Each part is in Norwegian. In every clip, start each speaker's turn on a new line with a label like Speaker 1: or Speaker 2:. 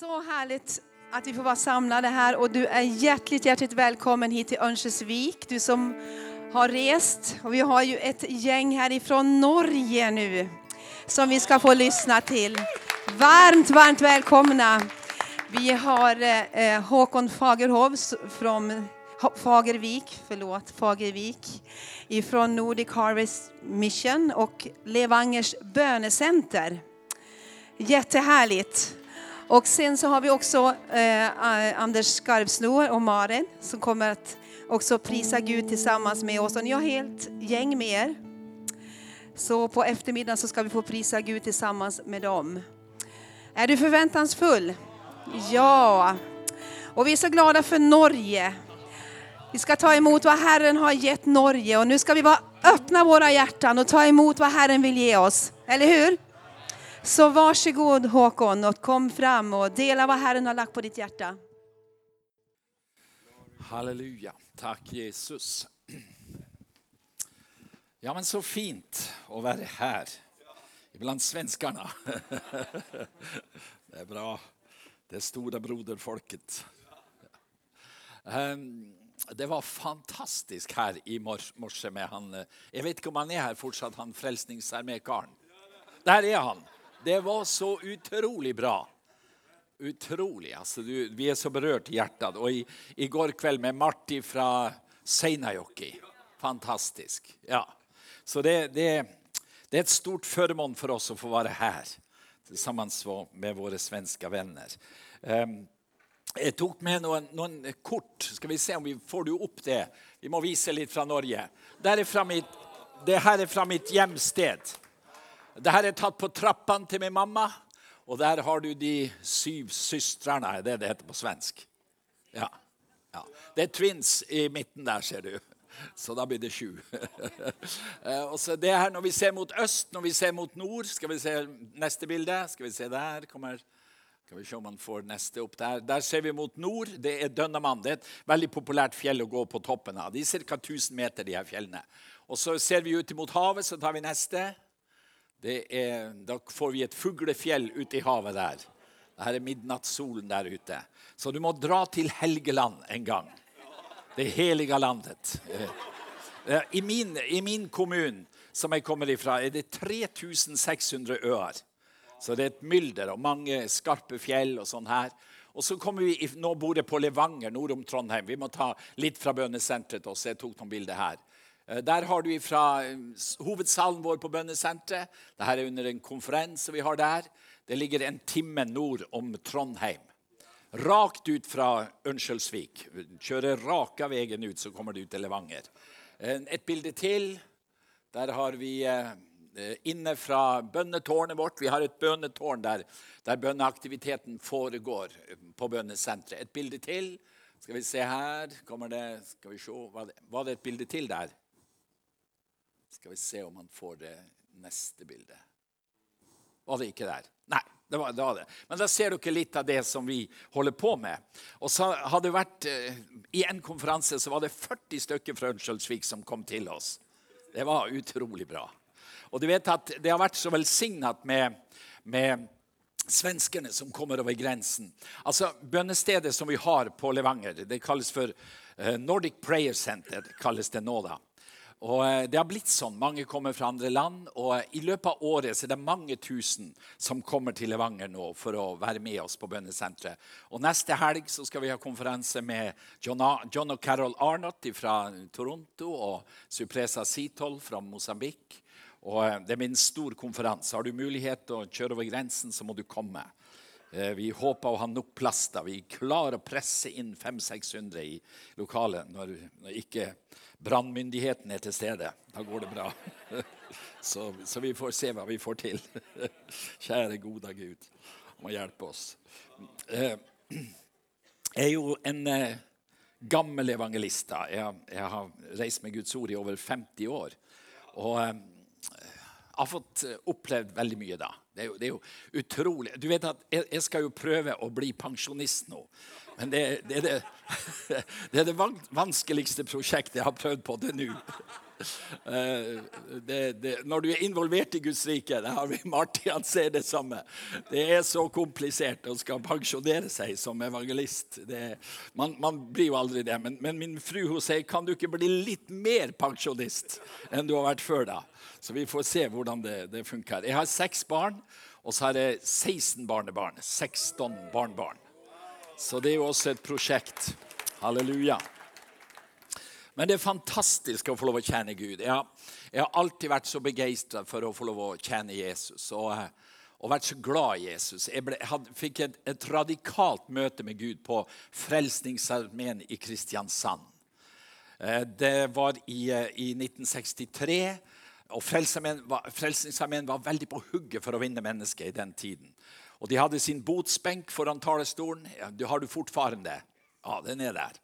Speaker 1: Så härligt att vi får vara samlade här och du är hjärtligt, hjärtligt välkommen hit till Örnsköldsvik. Du som har rest. Och vi har ju ett gäng härifrån Norge nu som vi ska få lyssna till. Varmt, varmt välkomna. Vi har eh, Håkon Fagerhov från Fagervik, förlåt, Fagervik ifrån Nordic Harvest Mission och Levangers bönecenter. Jättehärligt. Och sen så har vi också eh, Anders Skarvsnor och Maren som kommer att också prisa Gud tillsammans med oss. Och ni har helt gäng med er. Så på eftermiddagen så ska vi få prisa Gud tillsammans med dem. Är du förväntansfull? Ja. Och vi är så glada för Norge. Vi ska ta emot vad Herren har gett Norge och nu ska vi vara öppna våra hjärtan och ta emot vad Herren vill ge oss. Eller hur? Så varsågod Håkon och kom fram och dela vad Herren har lagt på ditt hjärta.
Speaker 2: Halleluja. Tack Jesus. Ja, men så fint å være her blant svenskene. Det er bra. Det store broderfolket. Ehm, det var fantastisk her i morse med han Jeg vet ikke om han er her fortsatt, han Frelsningsarmé-karen. Der er han. Det var så utrolig bra. Utrolig. altså du, Vi er så berørt i hjertet. Og i, i går kveld med Marti fra Seinajoki. Fantastisk. Ja. Så det, det, det, er et stort føremål for oss å få være her sammen med våre svenske venner. Um, jeg tok med noen, noen, kort. Skal vi se om vi får du opp det. Vi må vise litt fra Norge. Er fra mitt, det her er fra mitt hjemsted. Dette er tatt på trappene til min mamma. Og der har du de syv søstrene. Det det heter på svensk. Ja. ja. Det er twins i midten der, ser du. Så da blir det sju. Eh, og så det her Når vi ser mot øst, når vi ser mot nord Skal vi se neste bilde? Skal vi se der kommer skal vi se om man får neste opp Der Der ser vi mot nord. Det er Dønnamann. Det er et veldig populært fjell å gå på toppen av. De er ca. 1000 meter, de her fjellene. Og så ser vi ut mot havet, så tar vi neste. Er, da får vi et fuglefjell ute i havet der. Dette er midnattssolen der ute. Så du må dra til Helgeland en gang. Det helige landet. I min, i min kommune, som jeg kommer ifra, er det 3600 øer. Så det er et mylder og mange skarpe fjell og sånn her. Og så kommer vi, Nå bor jeg på Levanger, nord om Trondheim. Vi må ta litt fra bønnesenteret også. Jeg tok noen bilder her. Eh, der har du fra eh, hovedsalen vår på bønnesenteret. Dette er under en konferanse vi har der. Det ligger en time nord om Trondheim. Rakt ut fra Ønskjølsvik. Kjører raka veien ut, så kommer du til Levanger. Eh, et bilde til. Der har vi inne fra bønnetårnet vårt. Vi har et bønnetårn der, der bønneaktiviteten foregår på bønnesenteret. Et bilde til. Skal vi se her Kommer det, Skal vi se. Var det, var det et bilde til der? Skal vi se om han får det neste bildet. Var det ikke der? Nei. Det var, det var, det Men da ser dere litt av det som vi holder på med. Og så hadde det vært, eh, I en konferanse så var det 40 stykker fra Ørnskjølsvik som kom til oss. Det var utrolig bra. Og du vet at det har vært så velsignet med, med svenskene som kommer over grensen. Altså, Bønnestedet som vi har på Levanger, det kalles for eh, Nordic Prayer Center. kalles det nå da. Og eh, Det har blitt sånn. Mange kommer fra andre land. og I løpet av året er det mange tusen som kommer til Levanger nå for å være med oss på bønnesenteret. Og Neste helg så skal vi ha konferanse med John, og Carol Arnott fra Toronto og Supresa Sitol fra Mosambik. Og eh, Det blir en stor konferanse. Har du mulighet til å kjøre over grensen, så må du komme. Eh, vi håper å ha nok plass. da. Vi klarer å presse inn 500-600 i lokalet når, når ikke brannmyndigheten er til stede. Da går det bra. Så, så, vi får se hva vi får til. Kjære, gode Gud, må hjelpe oss. Eh, jeg er jo en eh, gammel evangelist. Jeg, jeg, har reist med Guds ord i over 50 år. Og jeg eh, har fått opplevd veldig mye da. Det er jo, det er jo utrolig. Du vet at jeg, jeg, skal jo prøve å bli pensjonist nå. Men det, det, er det, det, er det vanskeligste prosjektet jeg har prøvd på til nå. Eh, det, det, når du er involvert i Guds rike det har vi Martin han ser det samme. Det er så komplisert å skal pensjonere seg som evangelist. Det, man, man, blir jo aldri det. Men, men min fru hun sier kan du ikke bli litt mer pensjonist enn du har vært før da. Så vi får se hvordan det, det funker. Jeg har seks barn, og så har jeg 16 barnebarn. 16 barnebarn. Så det er jo også et prosjekt. Halleluja. Men det er fantastisk å få lov å tjene Gud. Jeg har, jeg har alltid vært så begeistra for å få lov å tjene Jesus. Og, og vært så glad i Jesus. Jeg, ble, hadde, fikk et, et, radikalt møte med Gud på Frelsningsarmeen i Kristiansand. Eh, det var i, eh, i 1963. Og Frelsningsarmeen var veldig på hugget for å vinne mennesker i den tiden. Og De hadde sin botsbenk foran talerstolen. Ja, har du fortfarande? Ja, den er der.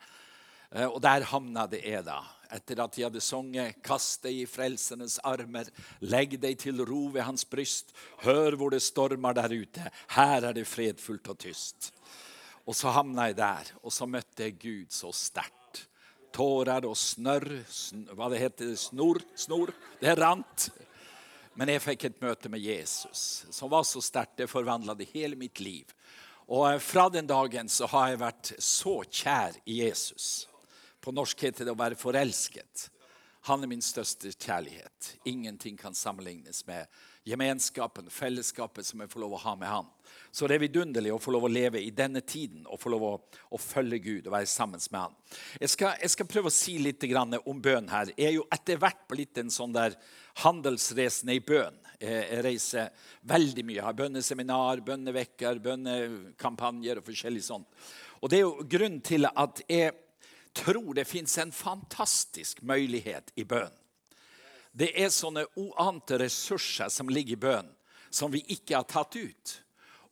Speaker 2: Eh, og der havna det jeg, da. Etter at de hadde sunget 'Kast deg i frelsernes armer', 'Legg deg til ro ved hans bryst', 'Hør hvor det stormer der ute', 'Her er det fredfullt og tyst'. Og så havna jeg der, og så møtte jeg Gud så sterkt. Tårer og snørr sn Hva det heter Snor? Snor? Det rant. Men jeg fikk et møte med Jesus som var så sterkt. Det forvandla hele mitt liv. Og fra den dagen så har jeg vært så kjær i Jesus. På norsk heter det å være forelsket. Han er min største kjærlighet. Ingenting kan sammenlignes med gemenskapen, fellesskapet som jeg får lov å ha med han. Så det er vidunderlig å få lov å leve i denne tiden og få lov å, å følge Gud og være sammen med han. Jeg skal, jeg skal prøve å si litt om bønn her. Jeg er jo etter hvert blitt en sånn der handelsreisende i bønn. Jeg reiser veldig mye. Jeg har bønneseminar, bønnevekker, bønnekampanjer og forskjellig sånt. Og det er jo grunnen til at jeg tror det fins en fantastisk mulighet i bønn. Det er sånne uante ressurser som ligger i bønn, som vi ikke har tatt ut.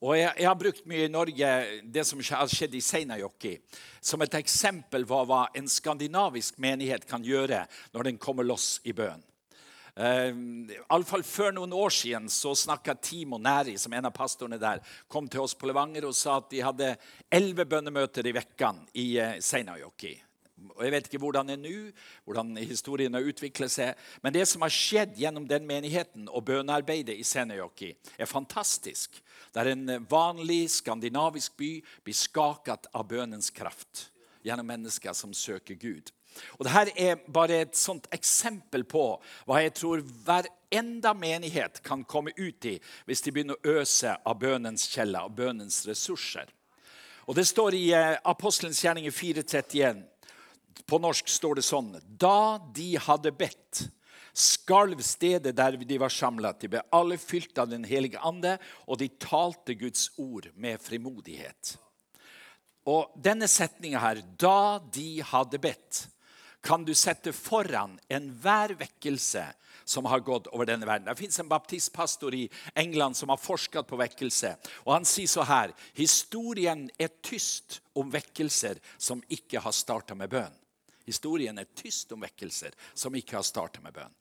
Speaker 2: Og jeg, jeg, har brukt mye i Norge det som har skjedd i Seinajoki, som et eksempel på hva en skandinavisk menighet kan gjøre når den kommer loss i bønn. Uh, fall Før noen år siden så snakka Timo Næri, som en av pastorene der, kom til oss på Levanger og sa at de hadde elleve bønnemøter i vekkene i uh, Seinäjoki. Og Jeg vet ikke hvordan det er nå, hvordan historien har utviklet seg. Men det som har skjedd gjennom den menigheten og bønearbeidet i Senejoki, er fantastisk. Der en vanlig skandinavisk by blir skaket av bønens kraft gjennom mennesker som søker Gud. Og Dette er bare et sånt eksempel på hva jeg tror hver enda menighet kan komme ut i hvis de begynner å øse av bønens kjeller og bønens ressurser. Og Det står i eh, Apostelens gjerninger 431 på norsk står det sånn Da de hadde bedt, skalv stedet der de var samla. De ble alle fylt av Den hellige ande, og de talte Guds ord med frimodighet. Og denne setninga her, 'da de hadde bedt', kan du sette foran enhver vekkelse som har gått over denne verden. Det fins en baptistpastor i England som har forsket på vekkelse. og Han sier så her historien er tyst om vekkelser som ikke har starta med bønn. Historien er tyst om vekkelser som ikke har startet med bønn.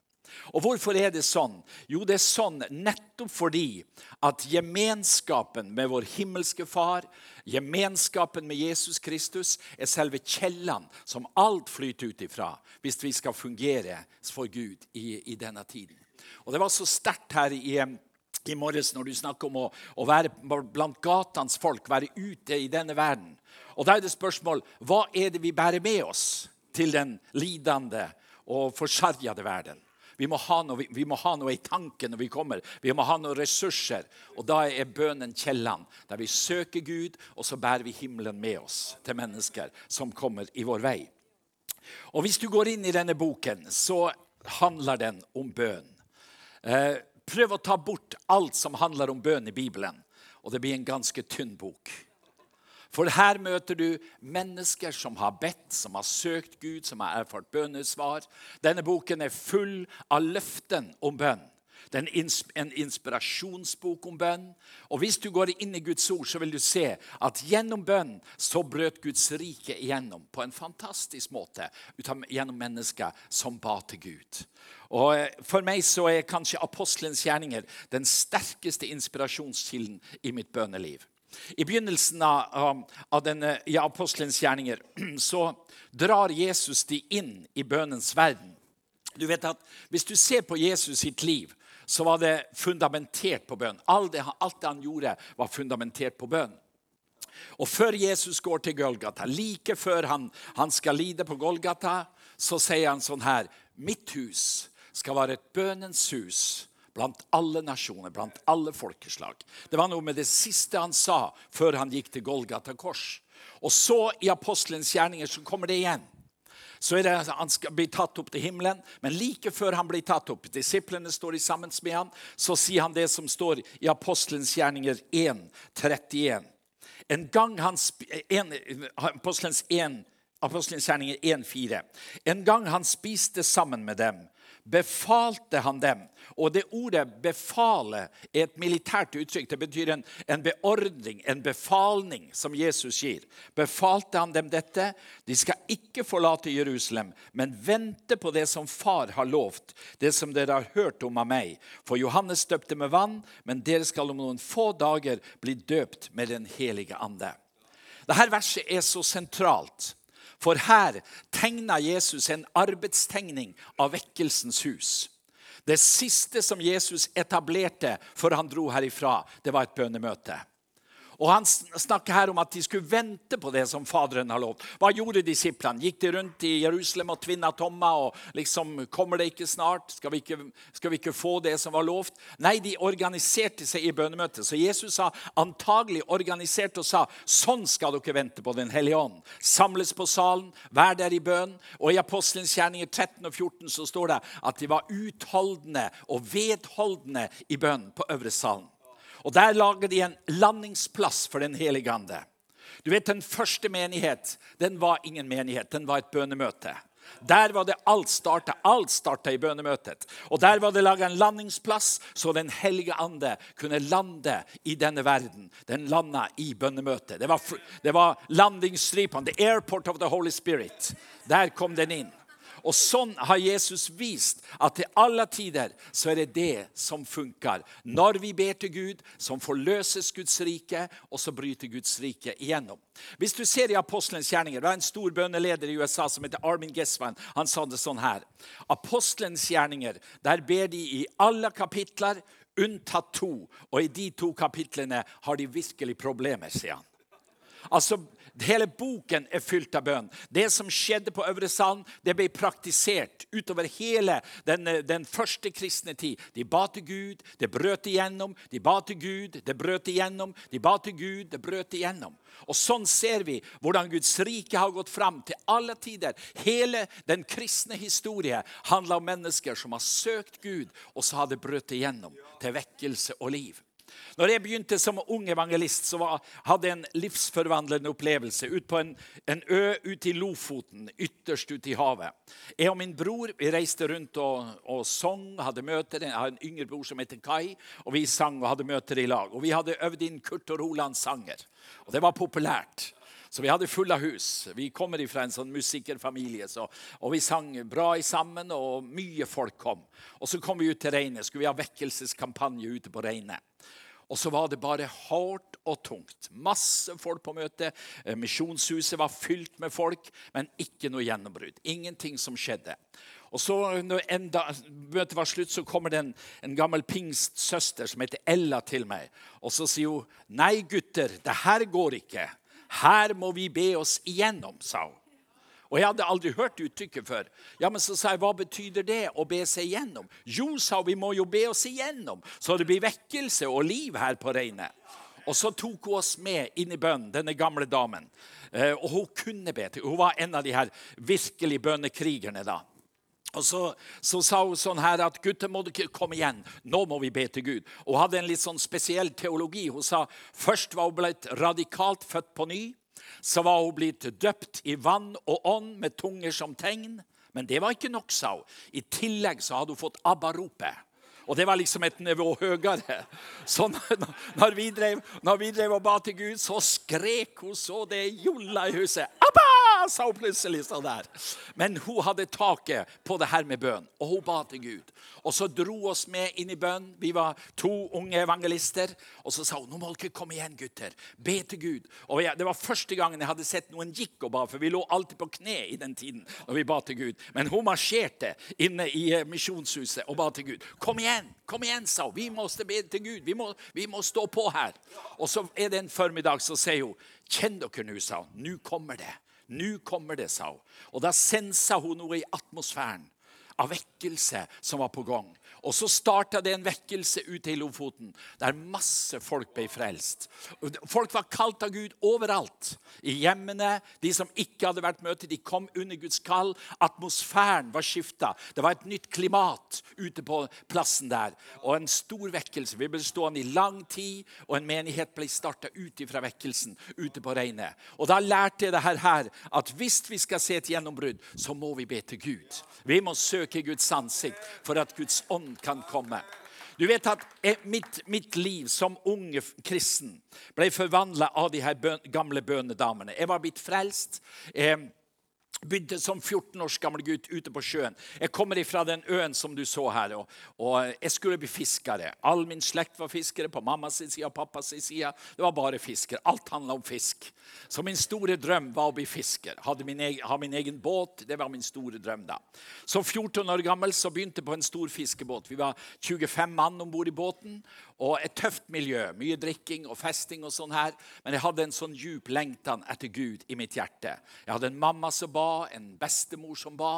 Speaker 2: Og Hvorfor er det sånn? Jo, det er sånn nettopp fordi at gemenskapen med vår himmelske Far, gemenskapen med Jesus Kristus, er selve kjellene som alt flyter ut ifra hvis vi skal fungere for Gud i, i denne tiden. Og Det var så sterkt her i, i morges når du snakker om å, å være blant gatens folk, være ute i denne verden. Og Da er det spørsmål hva er det vi bærer med oss? Til den lidende og forsargede verden. Vi må, noe, vi må, ha noe, i tanken når vi kommer. Vi må ha noen ressurser. Og da er bønnen kjellene, der vi søker Gud, og så bærer vi himmelen med oss til mennesker som kommer i vår vei. Og Hvis du går inn i denne boken, så handler den om bønn. Eh, prøv å ta bort alt som handler om bønn i Bibelen, og det blir en ganske tynn bok. For her møter du mennesker som har bedt, som har søkt Gud, som har erfart bønnesvar. Denne boken er full av løften om bønn. Det er en inspirasjonsbok om bønn. Og Hvis du går inn i Guds ord, så vil du se at gjennom bønn så brøt Guds rike igjennom på en fantastisk måte gjennom mennesker som ba til Gud. Og eh, For meg så er kanskje apostelens gjerninger den sterkeste inspirasjonskilden i mitt bønneliv. I begynnelsen av, av denne, i apostelens gjerninger så drar Jesus de inn i bønnens verden. Du vet at Hvis du ser på Jesus sitt liv, så var det fundamentert på bønn. Alt det, alt det han gjorde, var fundamentert på bønn. Og før Jesus går til Golgata, like før han, han skal lide på Golgata, så sier han sånn her Mitt hus skal være et bønens hus blant alle nasjoner, blant alle folkeslag. Det var noe med det siste han sa før han gikk til Golgata kors. Og så i apostelens gjerninger så kommer det igjen. Så er det, Han skal bli tatt opp til himmelen, men like før han blir tatt opp, disiplene står sammen med han, så sier han det som står i apostelens gjerninger 1, 31. En gang han, en, apostelens 1, Apostelens gjerninger 1,4. En gang han spiste sammen med dem, befalte han dem. Og det ordet 'befale' er et militært uttrykk. Det betyr en, en, beordring, en befalning, som Jesus gir. Befalte han dem dette? De skal ikke forlate Jerusalem, men vente på det som Far har lovt, det som dere har hørt om av meg. For Johannes døpte med vann, men dere skal om noen få dager bli døpt med Den hellige ande. Dette verset er så sentralt. For her tegna Jesus en arbeidstegning av vekkelsens hus. Det siste som Jesus etablerte før han dro herifra, det var et bønnemøte. Og Han snakker her om at de skulle vente på det som Faderen har lovt. Hva gjorde disiplene? Gikk de rundt i Jerusalem og tvinna tomma? og liksom, Kommer det ikke snart? Skal vi ikke, skal vi ikke få det som var lovt? Nei, de organiserte seg i bønnemøtet. Så Jesus sa antagelig organisert og sa sånn skal dere vente på Den hellige ånd. Samles på salen, vær der i bønn. Og i Apostelens gjerninger 13 og 14 så står det at de var utholdende og vedholdende i bønn på øvre salen. Og Der lager de en landingsplass for Den hellige ande. Du vet, Den første menighet den var ingen menighet, den var et bønnemøte. Der var det alt starta. Alt starta i bønnemøtet. Og Der var det laga en landingsplass, så Den hellige ande kunne lande i denne verden. Den landa i bønnemøtet. Det var, det var landingsstripene. The airport of the Holy Spirit. Der kom den inn. Og sånn har Jesus vist at til alle tider så er det det som funker. Når vi ber til Gud, som forløses Guds rike, og så bryter Guds rike igjennom. Hvis du ser i Apostelens gjerninger, Det var en stor bønneleder i USA som heter Armin Gesvan. Han sa det sånn her. Apostelens gjerninger, der ber de i alle kapitler unntatt to. Og i de to kapitlene har de virkelig problemer, sier han. Altså, Hele boken er fylt av bønn. Det som skjedde på Øvre Sand, det ble praktisert utover hele den, den, første kristne tid. De ba til Gud, det brøt igjennom. De ba til Gud, det brøt igjennom. De ba til Gud, det brøt igjennom. Og Sånn ser vi hvordan Guds rike har gått fram til alle tider. Hele den kristne historie handler om mennesker som har søkt Gud, og så har det brøt igjennom til vekkelse og liv. Når jeg begynte som ung evangelist, så var, hadde jeg en livsforvandlende opplevelse ut på en, en ø ute i Lofoten, ytterst ute i havet. Jeg og min bror vi reiste rundt og, og sang, hadde møter. Jeg har en yngre bror som heter Kai, og vi sang og hadde møter i lag. Og Vi hadde øvd inn Kurt og Rolands sanger, og det var populært. Så vi hadde fulle hus. Vi kommer fra en sånn musikerfamilie. Så, og vi sang bra sammen, og mye folk kom. Og så kom vi ut til regnet, Skulle vi ha vekkelseskampanje ute på Reine. Og så var det bare hardt og tungt. Masse folk på møtet. Eh, misjonshuset var fylt med folk, men ikke noe gjennombrudd. Ingenting som skjedde. Og så Når enda, møtet var slutt, så kommer det en, en gammel pingstsøster som heter Ella, til meg. Og så sier hun, 'Nei, gutter, det her går ikke.' Her må vi be oss igjennom, sa hun. Og Jeg hadde aldri hørt uttrykket før. Ja, men så sa jeg, Hva betyr det å be seg igjennom? Jo, sa vi må jo be oss igjennom, så det blir vekkelse og liv her på regnet. Og så tok hun oss med inn i bønnen, denne gamle damen. Eh, og hun kunne be. Hun var en av de her virkelig bønnekrigerne da. Og så, så, sa hun sånn her at gutter må dere komme igjen. Nå må vi be til Gud. Og hun hadde en litt sånn spesiell teologi. Hun sa først var hun blitt radikalt født på ny. Så var hun blitt døpt i vann og ånd med tunger som tegn. Men det var ikke nok, sa hun. I tillegg så hadde hun fått ABBA-ropet. Og det var liksom et nivå høyere. Så når vi drev, når vi drev og ba til Gud, så skrek hun så det jolla i huset. Abba! Sa hun plutselig sånn der. Men hun hadde taket på det her med bønn, og hun ba til Gud. Og så dro oss med inn i bønn. Vi var to unge evangelister. Og så sa hun nå må dere komme igjen, gutter. Be til Gud. Og jeg, Det var første gangen jeg hadde sett noen gikk og ba, for vi lå alltid på kne i den tiden når vi ba til Gud. Men hun marsjerte inne i eh, misjonshuset og ba til Gud. Kom igjen, kom igjen, sa hun. Vi må be til Gud. Vi må, vi må stå på her. Og så er det en formiddag, så sier hun Kjenn dere nå, sa hun. Nå kommer det. Nå kommer det, sa hun. Og da sensa hun noe i atmosfæren av vekkelse som var på gang. Og så starta det en vekkelse ute i Lofoten, der masse folk ble frelst. Folk var kalt av Gud overalt. I hjemmene. De som ikke hadde vært møte, de kom under Guds kall. Atmosfæren var skifta. Det var et nytt klimat ute på plassen der. Og en stor vekkelse. Vi ble stående i lang tid, og en menighet ble starta ut fra vekkelsen ute på Reinet. Og da lærte jeg det her at hvis vi skal se et gjennombrudd, så må vi be til Gud. Vi må søke Guds ansikt for at Guds ånd kan komme. Du vet at mitt, mitt liv som unge kristen ble forvandla av de her bøn, gamle bønedamene. Jeg var blitt frelst. Eh, Begynte som 14 års gammel gutt ute på sjøen. Jeg kommer fra den øen som du så her. Og, og jeg skulle bli fiskere. All min slekt var fiskere på mammas side og pappas side. Det var bare fisker. Alt handla om fisk. Så min store drøm var å bli fisker. Hadde min egen, ha min egen båt. Det var min store drøm da. Som 14 år gammel så begynte jeg på en stor fiskebåt. Vi var 25 mann om bord i båten. Og et tøft miljø. Mye drikking og festing og sånn her. Men jeg hadde en sånn djup lengtan etter Gud i mitt hjerte. Jeg hadde en mamma som ba en bestemor som ba.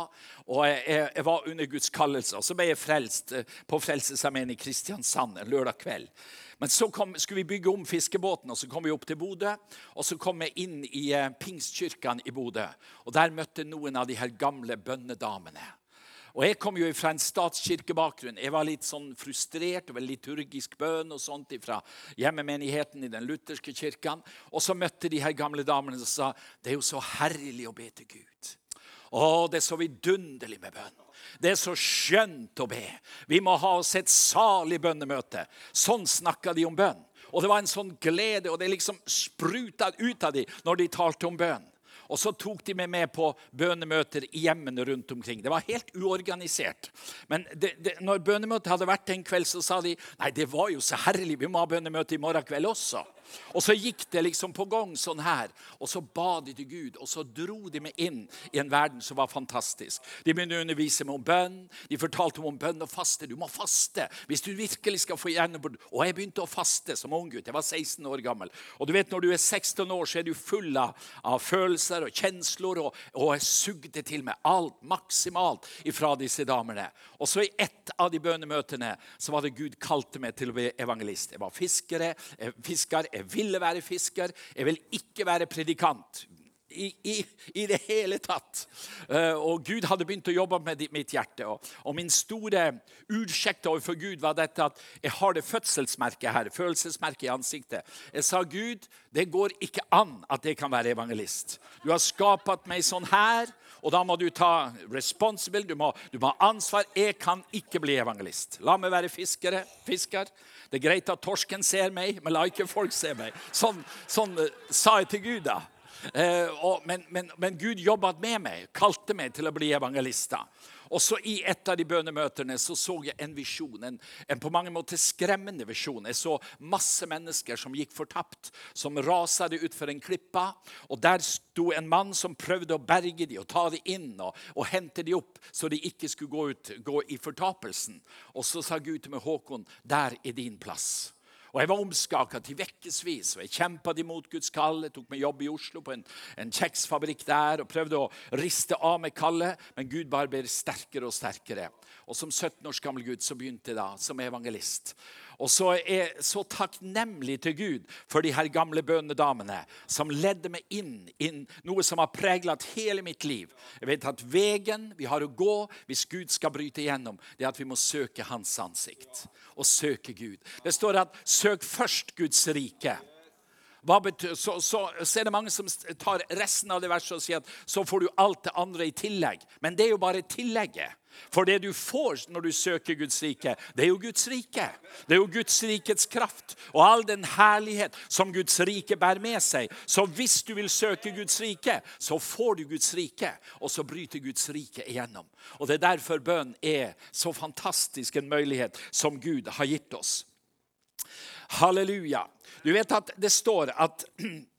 Speaker 2: Og jeg, jeg var under Guds kallelse. Og så ble jeg frelst eh, på Frelsesarmeen i Kristiansand en lørdag kveld. Men så kom, skulle vi bygge om fiskebåten, og så kom vi opp til Bodø. Og så kom jeg inn i eh, Pingstkirken i Bodø. Og der møtte noen av de her gamle bønnedamene. Og Jeg kom jo fra en statskirkebakgrunn. Jeg var litt sånn frustrert over liturgisk bønn og sånt fra hjemmemenigheten i den lutherske kirken. Og så møtte de her gamle damene og sa det er jo så herlig å be til Gud. Å, det er så vidunderlig med bønn. Det er så skjønt å be. Vi må ha oss et salig bønnemøte. Sånn snakka de om bønn. Og det var en sånn glede, og det liksom spruta ut av dem når de talte om bønn. Og så tok de meg med på bønemøter i hjemmene rundt omkring. Det var helt uorganisert. Men det, det, når bønemøtet hadde vært en kveld, så sa de nei, det var jo så herlig, vi må ha bønemøte i morgen kveld også. Og så gikk det liksom på gang sånn her. Og så ba de til Gud, og så dro de meg inn i en verden som var fantastisk. De begynte å undervise meg om bønn. De fortalte meg om bønn og faste. Du må faste hvis du virkelig skal få gjennombrudd. Og jeg begynte å faste som unggutt. Jeg var 16 år gammel. Og du vet, når du er 16 år, så er du full av, av følelser og kjensler, og, og jeg sugde til meg alt maksimalt ifra disse damene. Og så i ett av de bønnemøtene så var det Gud kalte meg til å bli evangelist. Jeg var fiskere, fisker. Jeg jeg ville være fisker. Jeg vil ikke være predikant. I, i, i, det hele tatt. Uh, og Gud hadde begynt å jobbe med mitt hjerte. Og, og min store utsjekk overfor Gud var dette at jeg har det fødselsmerket her. følelsesmerket i ansiktet. Jeg sa, Gud, det går ikke an at jeg kan være evangelist. Du har skapt meg sånn her, og da må du ta responsible, du må, du må ha ansvar. Jeg kan ikke bli evangelist. La meg være fiskere, fisker. Det er greit at torsken ser meg, men la ikke folk se meg. Sånn, sånn uh, sa jeg til Gud, da. Eh, og, men, men, men, Gud jobbet med meg, kalte meg til å bli evangelister. Og så I et av de bønnemøtene så, så jeg en visjon, en, en, på mange måter skremmende visjon. Jeg så masse mennesker som gikk fortapt, som raset utfor en klippa. og Der sto en mann som prøvde å berge dem og ta dem inn og, og hente dem opp, så de ikke skulle gå, ut, gå i fortapelsen. Og så sa Gud til meg, Håkon, der er din plass. Og Jeg var omskaka til vekkevis, og jeg kjempa imot Guds kall. Jeg tok meg jobb i Oslo på en, en kjeksfabrikk der og prøvde å riste av meg kallet, men Gud bare ble sterkere og sterkere. Og Som 17 års gammel gutt så begynte jeg da som evangelist. Og så er jeg så takknemlig til Gud for de her gamle bønnedamene som ledde meg inn i noe som har preget hele mitt liv. Jeg vet at Veien vi har å gå hvis Gud skal bryte igjennom, det er at vi må søke Hans ansikt. Og søke Gud. Det står at 'søk først Guds rike'. betyr, så, så, så, er det mange som tar resten av det verset og sier at så får du alt det andre i tillegg. Men det er jo bare tillegget. For det du får når du søker Guds rike, det er jo Guds rike. Det er jo Guds rikets kraft og all den herlighet som Guds rike bærer med seg. Så hvis du vil søke Guds rike, så får du Guds rike, og så bryter Guds rike igjennom. Og Det er derfor bønn er så fantastisk en mulighet som Gud har gitt oss. Halleluja. Du vet at det står at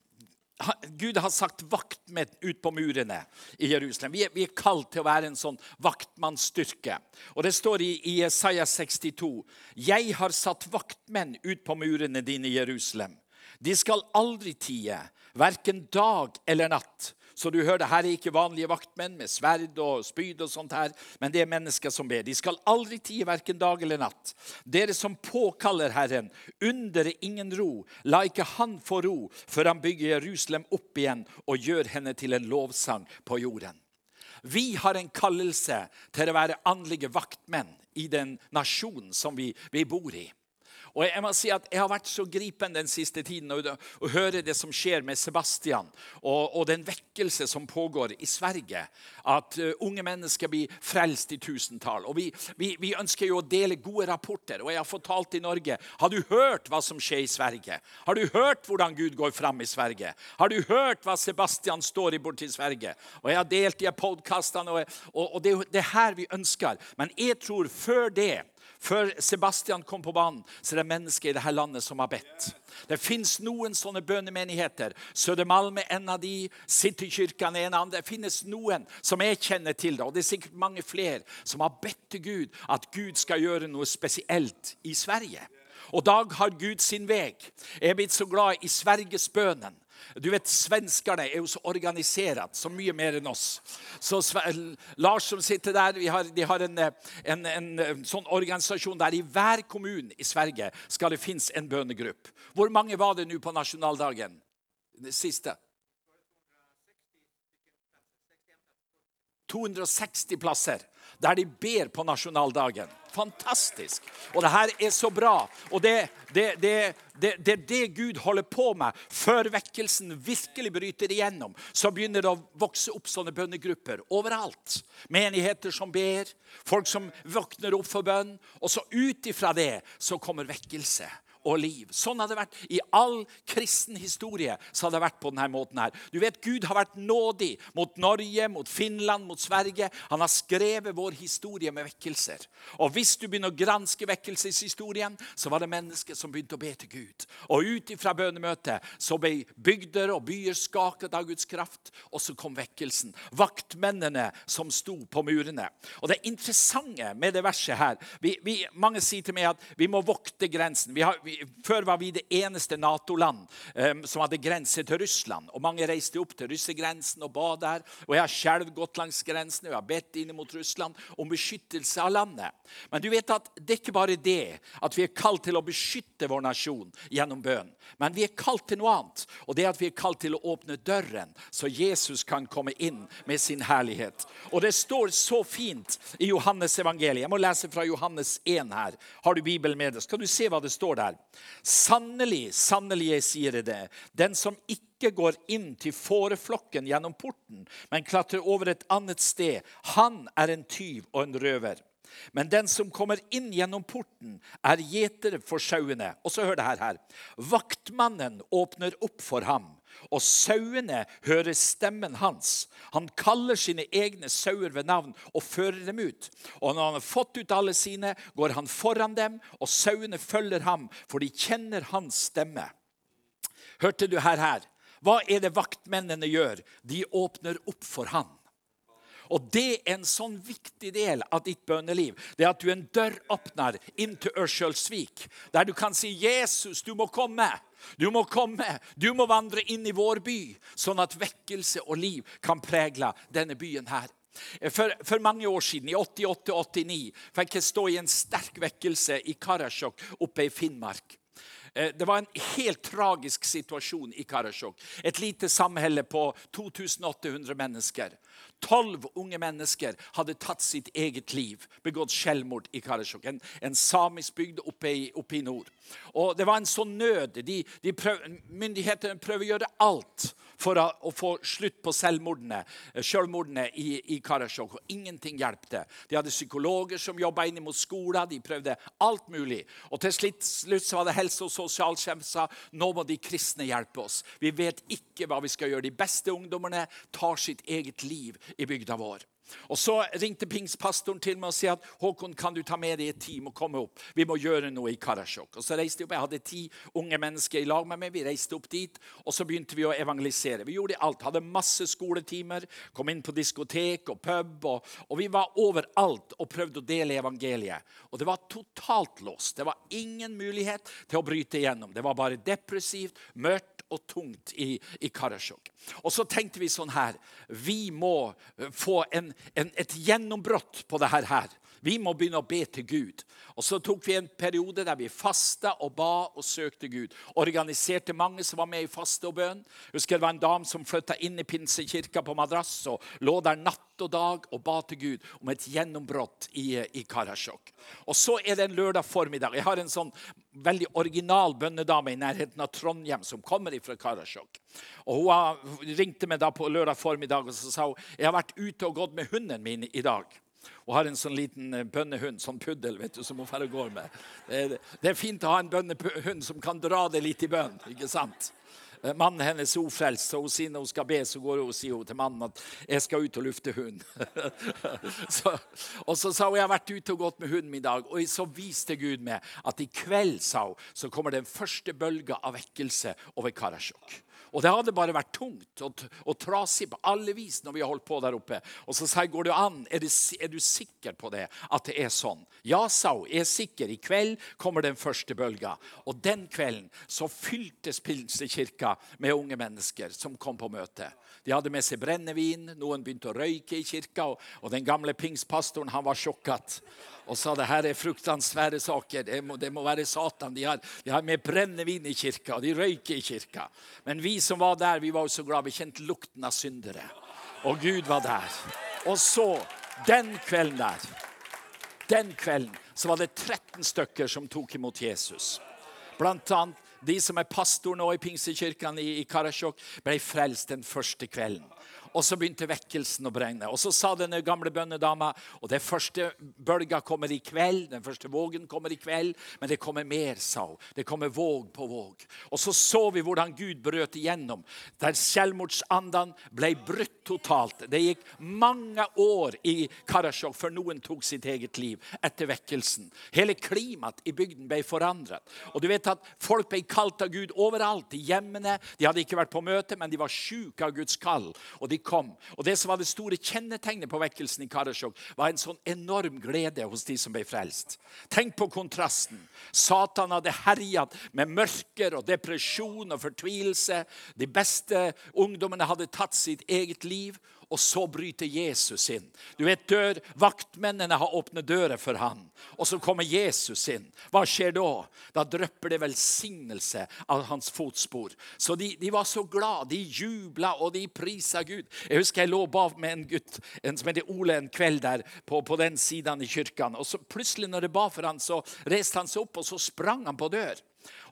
Speaker 2: Gud har sagt vaktmenn ut på murene i Jerusalem. Vi er, vi er, kalt til å være en sånn vaktmannsstyrke. Og Det står i, i Isaiah 62.: Jeg har satt vaktmenn ut på murene dine i Jerusalem. De skal aldri tie, verken dag eller natt. Så du hører, Her er ikke vanlige vaktmenn med sverd og spyd, og sånt her, men det er mennesker som ber. De skal aldri tie verken dag eller natt. Dere som påkaller Herren, under ingen ro. La ikke Han få ro før Han bygger Jerusalem opp igjen og gjør henne til en lovsang på jorden. Vi har en kallelse til å være åndelige vaktmenn i den nasjonen som vi, vi bor i. Og Jeg må si at jeg har vært så gripen den siste tiden å høre det som skjer med Sebastian, og, og, den vekkelse som pågår i Sverige. At uh, unge mennesker blir frelst i tusentall. Og vi, vi, vi, ønsker jo å dele gode rapporter. Og jeg har fortalt i Norge Har du hørt hva som skjer i Sverige? Har du hørt hvordan Gud går fram i Sverige? Har du hørt hva Sebastian står i borti Sverige? Og jeg har delt de podkastene, og, og, og det er det her vi ønsker. Men jeg tror før det før Sebastian kom på banen, så er det mennesker i dette landet som har bedt. Det fins noen sånne bønnemenigheter. Sødermalm er en av de. Citykirken er en dem. Det finnes noen som jeg kjenner til. det, Og det er sikkert mange flere som har bedt til Gud at Gud skal gjøre noe spesielt i Sverige. Og Dag har Gud sin vei. Jeg er blitt så glad i Svergesbønnen. Du vet, Svenskene er jo så organisert, så mye mer enn oss. Så Lars som sitter der, har, de har en, en, en, sånn organisasjon der i hver kommune i Sverige skal det finnes en bønnegruppe. Hvor mange var det nå på nasjonaldagen? Det siste? 260 plasser der de ber på nasjonaldagen. Fantastisk. Og det her er så bra. Og det, det, det, det, er det Gud holder på med. Før vekkelsen virkelig bryter igjennom, så begynner det å vokse opp sånne bønnegrupper overalt. Menigheter som ber, folk som våkner opp for bønn. Og så ut ifra det så kommer vekkelse og liv. Sånn har det vært i all kristen historie. så har det vært på denne måten her. Du vet, Gud har vært nådig mot Norge, mot Finland, mot Sverige. Han har skrevet vår historie med vekkelser. Og Hvis du begynner å granske vekkelseshistorien, så var det mennesker som begynte å be til Gud. Og ut ifra bønemøtet så ble bygder og byer skaket av Guds kraft, og så kom vekkelsen. Vaktmennene som sto på murene. Og Det interessante med det verset her vi, vi, Mange sier til meg at vi må vokte grensen. Vi har, vi før var vi det eneste Nato-land um, som hadde grense til Russland. Og Mange reiste opp til russergrensen og ba der. Og Jeg har selv gått langs grensen og jeg har bedt inn mot Russland om beskyttelse av landet. Men du vet at det er ikke bare det at vi er kalt til å beskytte vår nasjon gjennom bønn. Men vi er kalt til noe annet, og det er at vi er kalt til å åpne døren, så Jesus kan komme inn med sin herlighet. Og Det står så fint i Johannes evangeliet. Jeg må lese fra Johannes 1 her. Har du Bibelen med deg? Skal du se hva det står der? Sannelig, sannelig, jeg sier det, den som ikke går inn til fåreflokken gjennom porten, men klatrer over et annet sted, han er en tyv og en røver. Men den som kommer inn gjennom porten, er gjetere for sauene. Og så hør det her. Vaktmannen åpner opp for ham og sauene hører stemmen hans. Han kaller sine egne sauer ved navn og fører dem ut. Og når han har fått ut alle sine, går han foran dem, og sauene følger ham, for de kjenner hans stemme. Hørte du her, her? Hva er det vaktmennene gjør? De åpner opp for han. Og Det er en sånn viktig del av ditt bønneliv. Det at du er en døråpner inn til Ørskjølsvik. Der du kan si 'Jesus, du må komme'. Du må komme, du må vandre inn i vår by, sånn at vekkelse og liv kan pregle denne byen her. For, for, mange år siden, i 88-89, fikk jeg stå i en sterk vekkelse i Karasjok oppe i Finnmark. Eh, det var en helt tragisk situasjon i Karasjok. Et lite samhelle på 2800 mennesker. Tolv unge mennesker hadde tatt sitt eget liv, begått selvmord i Karasjok. En, en samisk bygd oppe i, oppe i, nord. Og Det var en sånn nød. De, de prøv, myndighetene prøver å gjøre alt for å, å få slutt på selvmordene, selvmordene i, i Karasjok. Og ingenting hjelpte. De hadde psykologer som jobba inn mot skolen. De prøvde alt mulig. Og til slutt så var det helse- og sa nå må de kristne hjelpe oss. Vi vet ikke hva vi skal gjøre. De beste ungdommene tar sitt eget liv i bygda vår. Og Så ringte pingspastoren til meg og sa at Håkon, kan du ta med deg et team og komme opp. Vi må gjøre noe i Karasjok. Og så reiste Jeg opp. Jeg hadde ti unge mennesker i lag med meg. Vi reiste opp dit, og så begynte vi å evangelisere. Vi gjorde alt. Hadde masse skoletimer. Kom inn på diskotek og pub. Og, og vi var overalt og prøvde å dele evangeliet. Og det var totalt låst. Det var ingen mulighet til å bryte igjennom. Det var bare depressivt, mørkt og tungt i, i Karasjok. Og så tenkte vi sånn her Vi må få en, en, et gjennombrott på det her. Vi må begynne å be til Gud. Og Så tok vi en periode der vi fasta og ba og søkte Gud. Organiserte mange som var med i faste og bønn. Husker Det var en dame som flytta inn i pinsekirka på madrass og lå der natt og dag og ba til Gud om et gjennombrudd i, i Karasjok. Og Så er det en lørdag formiddag. Jeg har en sånn veldig original bønnedame i nærheten av Trondheim som kommer fra Karasjok. Og Hun ringte meg da på lørdag formiddag og så sa hun, jeg har vært ute og gått med hunden min i dag og har en sånn liten eh, bønnehund, sånn puddel, vet du, som hun får går med. Det er, fint å ha en bønnehund som kan dra det litt i bønn. ikke sant? Eh, mannen hennes er ufrelst, så hun sier når hun skal be, så går hun og sier hun til mannen at 'jeg skal ut og lufte hund'. så, og så sa hun 'jeg har vært ute og gått med hunden i dag'. Og så viste Gud meg at i kveld sa hun, så kommer den første bølga av vekkelse over Karasjok. Og det hadde bare vært tungt og, og trasig på alle vis når vi har holdt på der oppe. Og så sa jeg, går det an? Er, det, er, du sikker på det? At det er sånn? Ja, sa hun. Jeg er sikker. I kveld kommer den første bølga. Og den kvelden så fyltes Pilsekirka med unge mennesker som kom på møte. De hadde med seg brennevin. Noen begynte å røyke i kirka. Og, og den gamle pingspastoren han var sjokket og sa det her er fruktansvære saker. Det må, det må være Satan. De har, de har med brennevin i kirka, og de røyker i kirka. Men vi som var der, vi var jo så glad. Vi kjente lukten av syndere. Og Gud var der. Og så, den kvelden der, den kvelden så var det 13 stykker som tok imot Jesus. Blant annet de som er pastor nå i Pinsekirken i, i Karasjok, ble frelst den første kvelden. Og så begynte vekkelsen å brenne. Og så sa denne gamle bønnedama og den første bølga kommer i kveld, den første vågen kommer i kveld, men det kommer mer, sa hun. Det kommer våg på våg. Og så så vi hvordan Gud brøt igjennom, der selvmordsandene ble brutt totalt. Det gikk mange år i Karasjok før noen tok sitt eget liv etter vekkelsen. Hele klimaet i bygden ble forandret. Og du vet at Folk ble kalt av Gud overalt, i hjemmene. De hadde ikke vært på møte, men de var sjuke av Guds kall. Og de kom. Og Det som var det store kjennetegnet på vekkelsen i Karasjok, var en sånn enorm glede hos de som ble frelst. Tenk på kontrasten. Satan hadde herjet med mørker og depresjon og fortvilelse. De beste ungdommene hadde tatt sitt eget liv og så bryter Jesus inn. Du vet, dør, Vaktmennene har åpnet dører for han, og så kommer Jesus inn. Hva skjer da? Da drypper det velsignelse av hans fotspor. Så de, de var så glad. De jubla og de prisa Gud. Jeg husker jeg lå bak med en gutt en som heter Ole en kveld der på, på den siden i kirken. Og så plutselig når det ba for han, så reiste han seg opp og så sprang han på dør.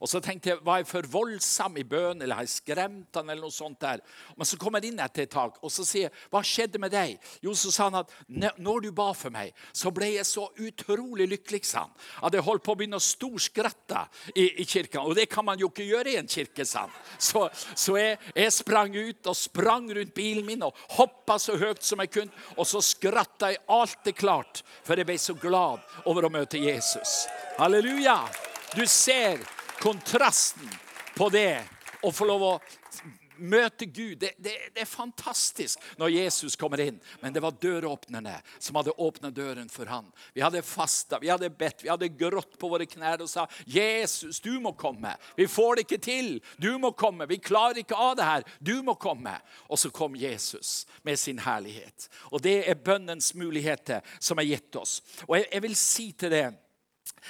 Speaker 2: Og så tenkte jeg, Var jeg for voldsom i bønnen, eller har jeg skremt han, eller noe sånt der? Men så kom jeg inn etter et tak og så sier jeg, hva skjedde med deg? Jo, så sa han at når du ba for meg, så ble jeg så utrolig lykkelig. sa han. At jeg holdt på å begynne å storskratte i, i kirken. Og det kan man jo ikke gjøre i en kirke. sa han. Så, så jeg, jeg, sprang ut og sprang rundt bilen min og hoppa så høyt som jeg kunne. Og så skratta jeg alt det klart, for jeg ble så glad over å møte Jesus. Halleluja! Du ser kontrasten på det å få lov å møte Gud. Det, det, det, er fantastisk når Jesus kommer inn. Men det var døråpnerne som hadde åpna døren for ham. Vi hadde fasta, vi hadde bedt, vi hadde grått på våre knær og sa 'Jesus, du må komme'. Vi får det ikke til. Du må komme. Vi klarer ikke av det her. Du må komme. Og så kom Jesus med sin herlighet. Og det er bønnens muligheter som er gitt oss. Og jeg, jeg vil si til det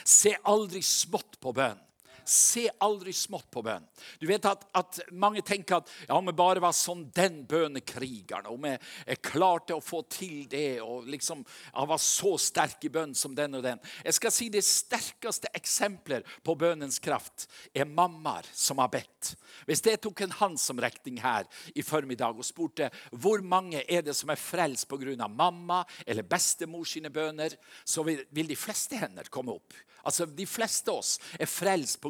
Speaker 2: Se aldri smått på bønn. Se aldri smått på bønn. Du vet at, at Mange tenker at ja, om jeg bare var sånn den bønekrigeren, om jeg, jeg, klarte å få til det og liksom jeg var så sterk i bønn som den og den. Jeg skal si Det sterkeste eksempler på bønnens kraft er mammaer som har bedt. Hvis jeg tok en håndsomrekning her i formiddag og spurte hvor mange er det som er frelst pga. mamma eller bestemor sine bønner, så vil, vil de fleste hender komme opp. Altså, De fleste av oss er frelst pga.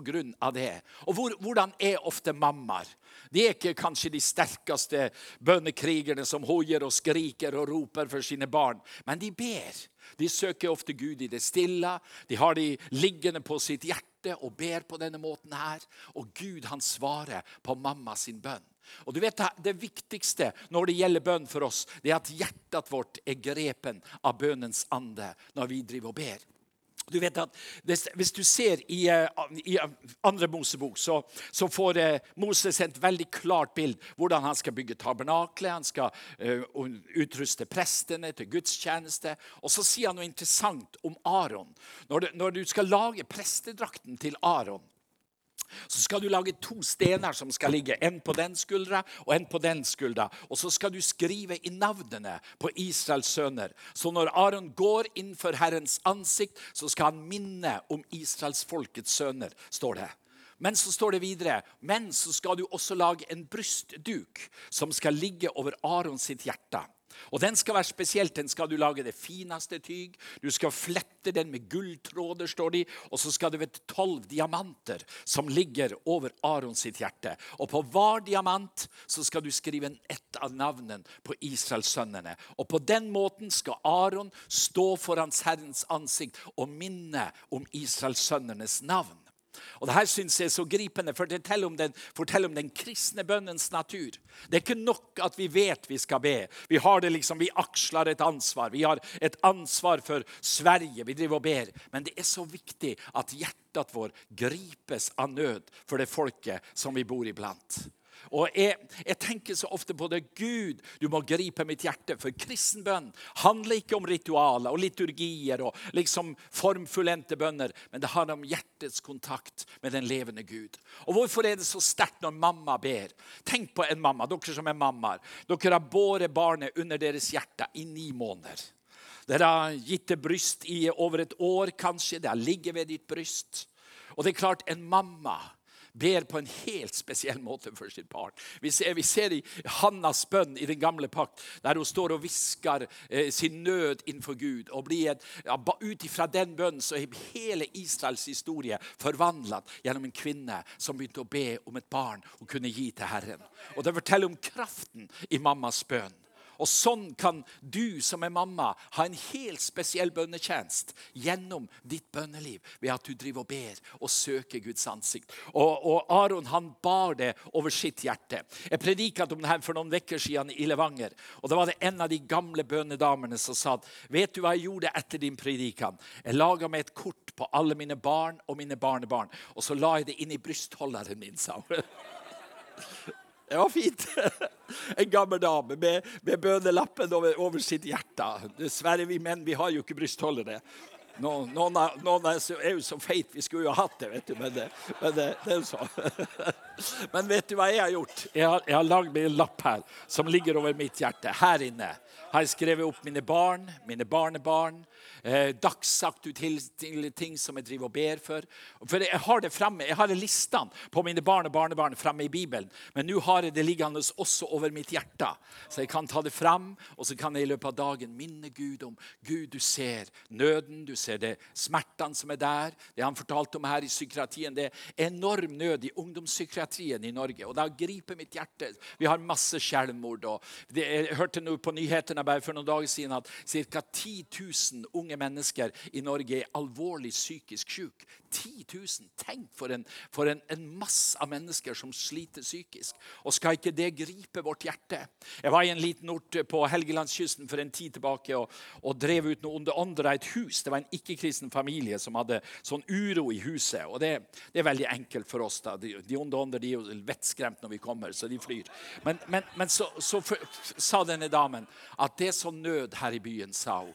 Speaker 2: Det. Og hvor, hvordan er ofte mammaer? De er ikke kanskje de sterkeste bønnekrigerne som hoier og skriker og roper for sine barn, men de ber. De søker ofte Gud i det stille. De har de liggende på sitt hjerte og ber på denne måten her. Og Gud han svarer på mamma sin bønn. Og du vet Det viktigste når det gjelder bønn for oss, det er at hjertet vårt er grepen av bønnens ande når vi driver og ber. Du vet at Hvis du ser i, eh, i andre Mosebok, så, så, får eh, Moses et veldig klart bilde hvordan han skal bygge tabernaklet. Han skal uh, utruste prestene til gudstjeneste. Og så sier han noe interessant om Aron. Når du, når du skal lage prestedrakten til Aron, så skal du lage to stener som skal ligge, en på den skuldra og en på den skuldra. Og så skal du skrive i navnene på Israels sønner. Så når Aron går innenfor Herrens ansikt, så skal han minne om Israels folkets sønner, står det. Men så står det videre men så skal du også lage en brystduk som skal ligge over Aron sitt hjerte. Og Den skal være spesielt. Den skal du lage det fineste tyg. Du skal flette den med gulltråder, står de. Og så skal det være tolv diamanter som ligger over Aron sitt hjerte. Og på hver diamant så skal du skrive ett av navnene på Israelssønnene. Og på den måten skal Aron stå foran Herrens ansikt og minne om Israelssønnenes navn. Og det her synes jeg er så gripende, for det forteller om, den, forteller om den kristne bønnens natur. Det er ikke nok at vi vet vi skal be. Vi har det liksom, vi aksler et ansvar. Vi har et ansvar for Sverige. Vi driver og ber. Men det er så viktig at hjertet vårt gripes av nød for det folket som vi bor iblant. Og jeg, jeg, tenker så ofte på det. Gud, du må gripe mitt hjerte. For kristen bønn handler ikke om ritualer og liturgier og liksom formfullendte bønner, men det handler om hjertets kontakt med den levende Gud. Og Hvorfor er det så sterkt når mamma ber? Tenk på en mamma, dere som er mammaer. Dere har båret barnet under deres hjerte i ni måneder. Dere har gitt det bryst i over et år, kanskje. Det har ligget ved ditt bryst. Og det er klart, en mamma ber på en helt spesiell måte for sitt barn. Vi ser, vi ser i Hannas bønn i den gamle pakt, der hun står og hvisker eh, sin nød innenfor Gud. og ja, Ut ifra den bønnen så er hele Israels historie forvandlet gjennom en kvinne som begynte å be om et barn hun kunne gi til Herren. Og Det forteller om kraften i mammas bønn. Og sånn kan du som er mamma ha en helt spesiell bønnetjenest gjennom ditt bønneliv ved at du driver og ber og søker Guds ansikt. Og, og Aron han bar det over sitt hjerte. Jeg prediket om det her for noen uker siden i Levanger. og Da var det en av de gamle bønnedamene som sa vet du hva jeg gjorde etter din predikan? Jeg laga meg et kort på alle mine barn og mine barnebarn, og så la jeg det inn i brystholderen min, sa hun. Det var fint. En gammel dame med, med bønnelappen over, over, sitt hjerte. Dessverre, vi menn vi har jo ikke brystholdere. Noen, noen, noen er, jo så feit, vi skulle jo hatt det, vet du. Men det, men det, det er sånn. Men vet du hva jeg har gjort? Jeg har, jeg har lagd meg en lapp her som ligger over mitt hjerte. Her inne har jeg skrevet opp mine barn, mine barnebarn, eh, ting som jeg driver og ber for. For Jeg har det fremme, jeg har listene på mine barn og barnebarn fremme i Bibelen. Men nå har jeg det liggende også over mitt hjerte. Så jeg kan ta det fram, og så kan jeg i løpet av dagen minne Gud om Gud, du ser nøden, du ser det smertene som er der. Det han fortalte om her i psykiatrien, det er enorm nød i ungdomspsykiatrien i Norge. Og da griper mitt hjerte. Vi har masse selvmord. det, Jeg hørte nå på nyhetene bare for noen dager siden at ca. 10 000 unge mennesker i Norge er alvorlig psykisk syke. 10 000. Tenk for, en, for en, en, masse av mennesker som sliter psykisk. Og skal ikke det gripe vårt hjerte? Jeg var i en liten ort på Helgelandskysten for en tid tilbake og, og drev ut noen ånder av et hus. Det var en ikke-kristen familie som hadde sånn uro i huset. Og det, det er veldig enkelt for oss. da. De, de onde de er jo vettskremt når vi kommer, så de flyr. Men, men, men så, så for, sa denne damen at det er sånn nød her i byen, sa hun.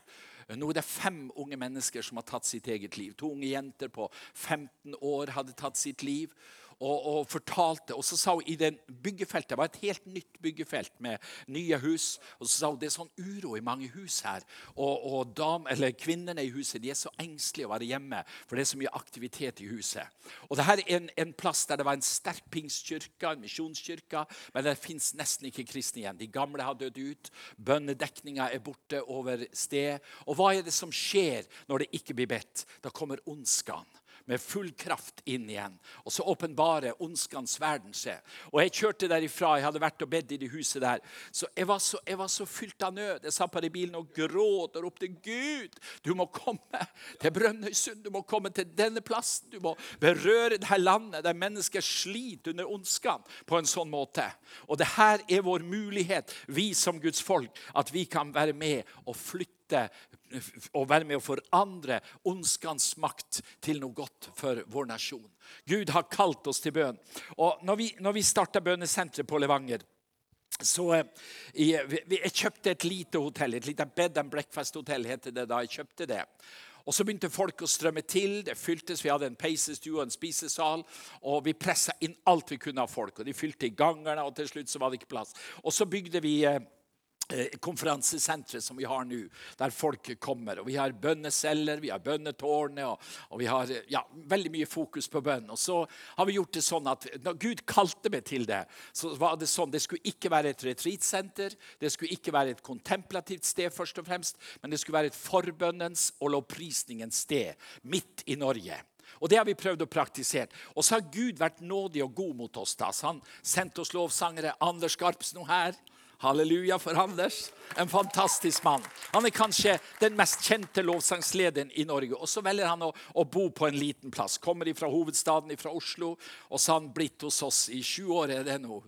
Speaker 2: Nå er det fem unge mennesker som har tatt sitt eget liv. To unge jenter på 15 år hadde tatt sitt liv og, og, fortalte. Og så sa hun i det byggefeltet, Det var et helt nytt byggefelt med nye hus. Og så sa hun det er sånn uro i mange hus her. Og, og dam, kvinnene i huset de er så engstelige å være hjemme, for det er så mye aktivitet i huset. Og det her er en, en plass der det var en sterk pingstkirke, en misjonskirke, men det fins nesten ikke kristne igjen. De gamle har dødd ut. Bønnedekninga er borte over sted. Og hva er det som skjer når det ikke blir bedt? Da kommer ondskapen med full kraft inn igjen. Og så åpenbarer ondskans verden seg. Og jeg kjørte derifra. Jeg hadde vært og bedt i det huset der. Så jeg så, jeg var så fylt av nød. Jeg satt på i bilen og gråt og ropte Gud, du må komme til Brønnøysund. Du må komme til denne plassen. Du må berøre dette landet der mennesker sliter under ondskan på en sånn måte. Og det her er vår mulighet, vi som Guds folk, at vi kan være med og flytte og være med å forandre ondskans makt til noe godt for vår nasjon. Gud har kalt oss til bønn. Og når vi, når vi starta bønnesenteret på Levanger så eh, jeg, jeg, kjøpte et lite hotell, et lite bed and breakfast-hotell. heter det da jeg kjøpte det. Og Så begynte folk å strømme til. Det fyltes, Vi hadde en peisestue og en spisesal. og Vi pressa inn alt vi kunne av folk. og De fylte i gangene, og til slutt så var det ikke plass. Og Så bygde vi Eh, konferansesenteret som vi har nå, der folk kommer. Og Vi har bønneceller, vi har bønnetårnet, og, og, vi har ja, veldig mye fokus på bønn. Og så har vi gjort det sånn at Når Gud kalte meg til det, så var det sånn, det skulle ikke være et retreatsenter, det skulle ikke være et kontemplativt sted, først og fremst, men det skulle være et forbønnens og lovprisningens sted midt i Norge. Og Det har vi prøvd å praktisere. Og så har Gud vært nådig og god mot oss. da. Så han sendte oss lovsangere. Anders Garps nå her. Halleluja for Anders. En fantastisk mann. Han er kanskje den mest kjente lovsangslederen i Norge. Og så velger han å, å bo på en liten plass. Kommer fra hovedstaden, fra Oslo. Og så har han blitt hos oss i sju år. er det nå.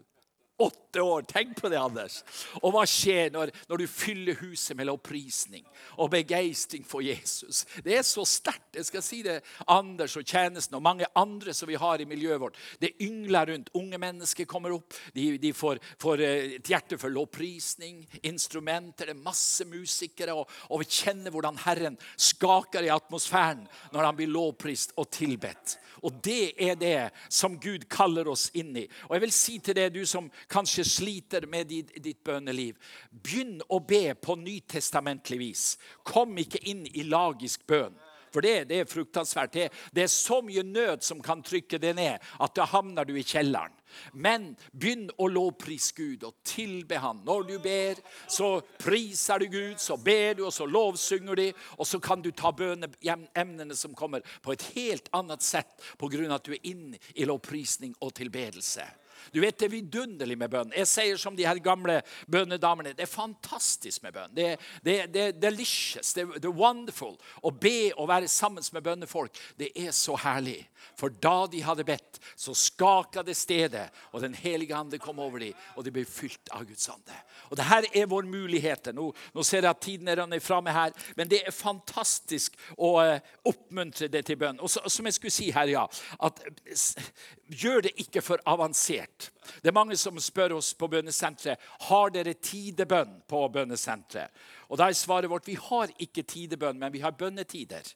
Speaker 2: Åtte år! Tenk på det, Anders. Og hva skjer når, når du fyller huset med lovprisning og begeistring for Jesus? Det er så sterkt. Jeg skal si det, Anders og tjenesten og mange andre som vi har i miljøet vårt. Det yngler rundt. Unge mennesker kommer opp. De, de får, får, eh, et hjerte for lovprisning, instrumenter. Det er masse musikere. Og, og vi kjenner hvordan Herren skaker i atmosfæren når han blir lovprist og tilbedt. Og det er det som Gud kaller oss inn i. Og jeg vil si til deg, du som kanskje sliter med ditt, ditt bønneliv, begynn å be på nytestamentlig vis. Kom ikke inn i lagisk bønn. For det, det er fruktansvært. Det, det, er så mye nød som kan trykke det ned, at da havner du i kjelleren. Men begynn å lovprise Gud og tilbe Han. Når du ber, så priser du Gud, så ber du, og så lovsynger de, Og så kan du ta bøneemnene som kommer, på et helt annet sett pga. at du er inne i lovprisning og tilbedelse. Du vet, Det er vidunderlig med bønn. Jeg sier som de her gamle bønnedamene. Det er fantastisk med bønn. Det, det, det er delicious. Det, det, er wonderful. Å be og være sammen med bønnefolk, det er så herlig. For da de hadde bedt, så skaka det stedet, og Den hellige ande kom over dem, og de ble fylt av Guds ande. Og det her er vår mulighet. Nå, nå ser jeg at tiden er rønnet fra meg her, men det er fantastisk å uh, oppmuntre det til bønn. Og så, som jeg skulle si her, ja, at Gjør det ikke for avansert. Det er mange som spør oss på bønnesenteret har dere tidebønn på bønnesenteret. Og da er svaret vårt vi har ikke tidebønn, men vi har bønnetider.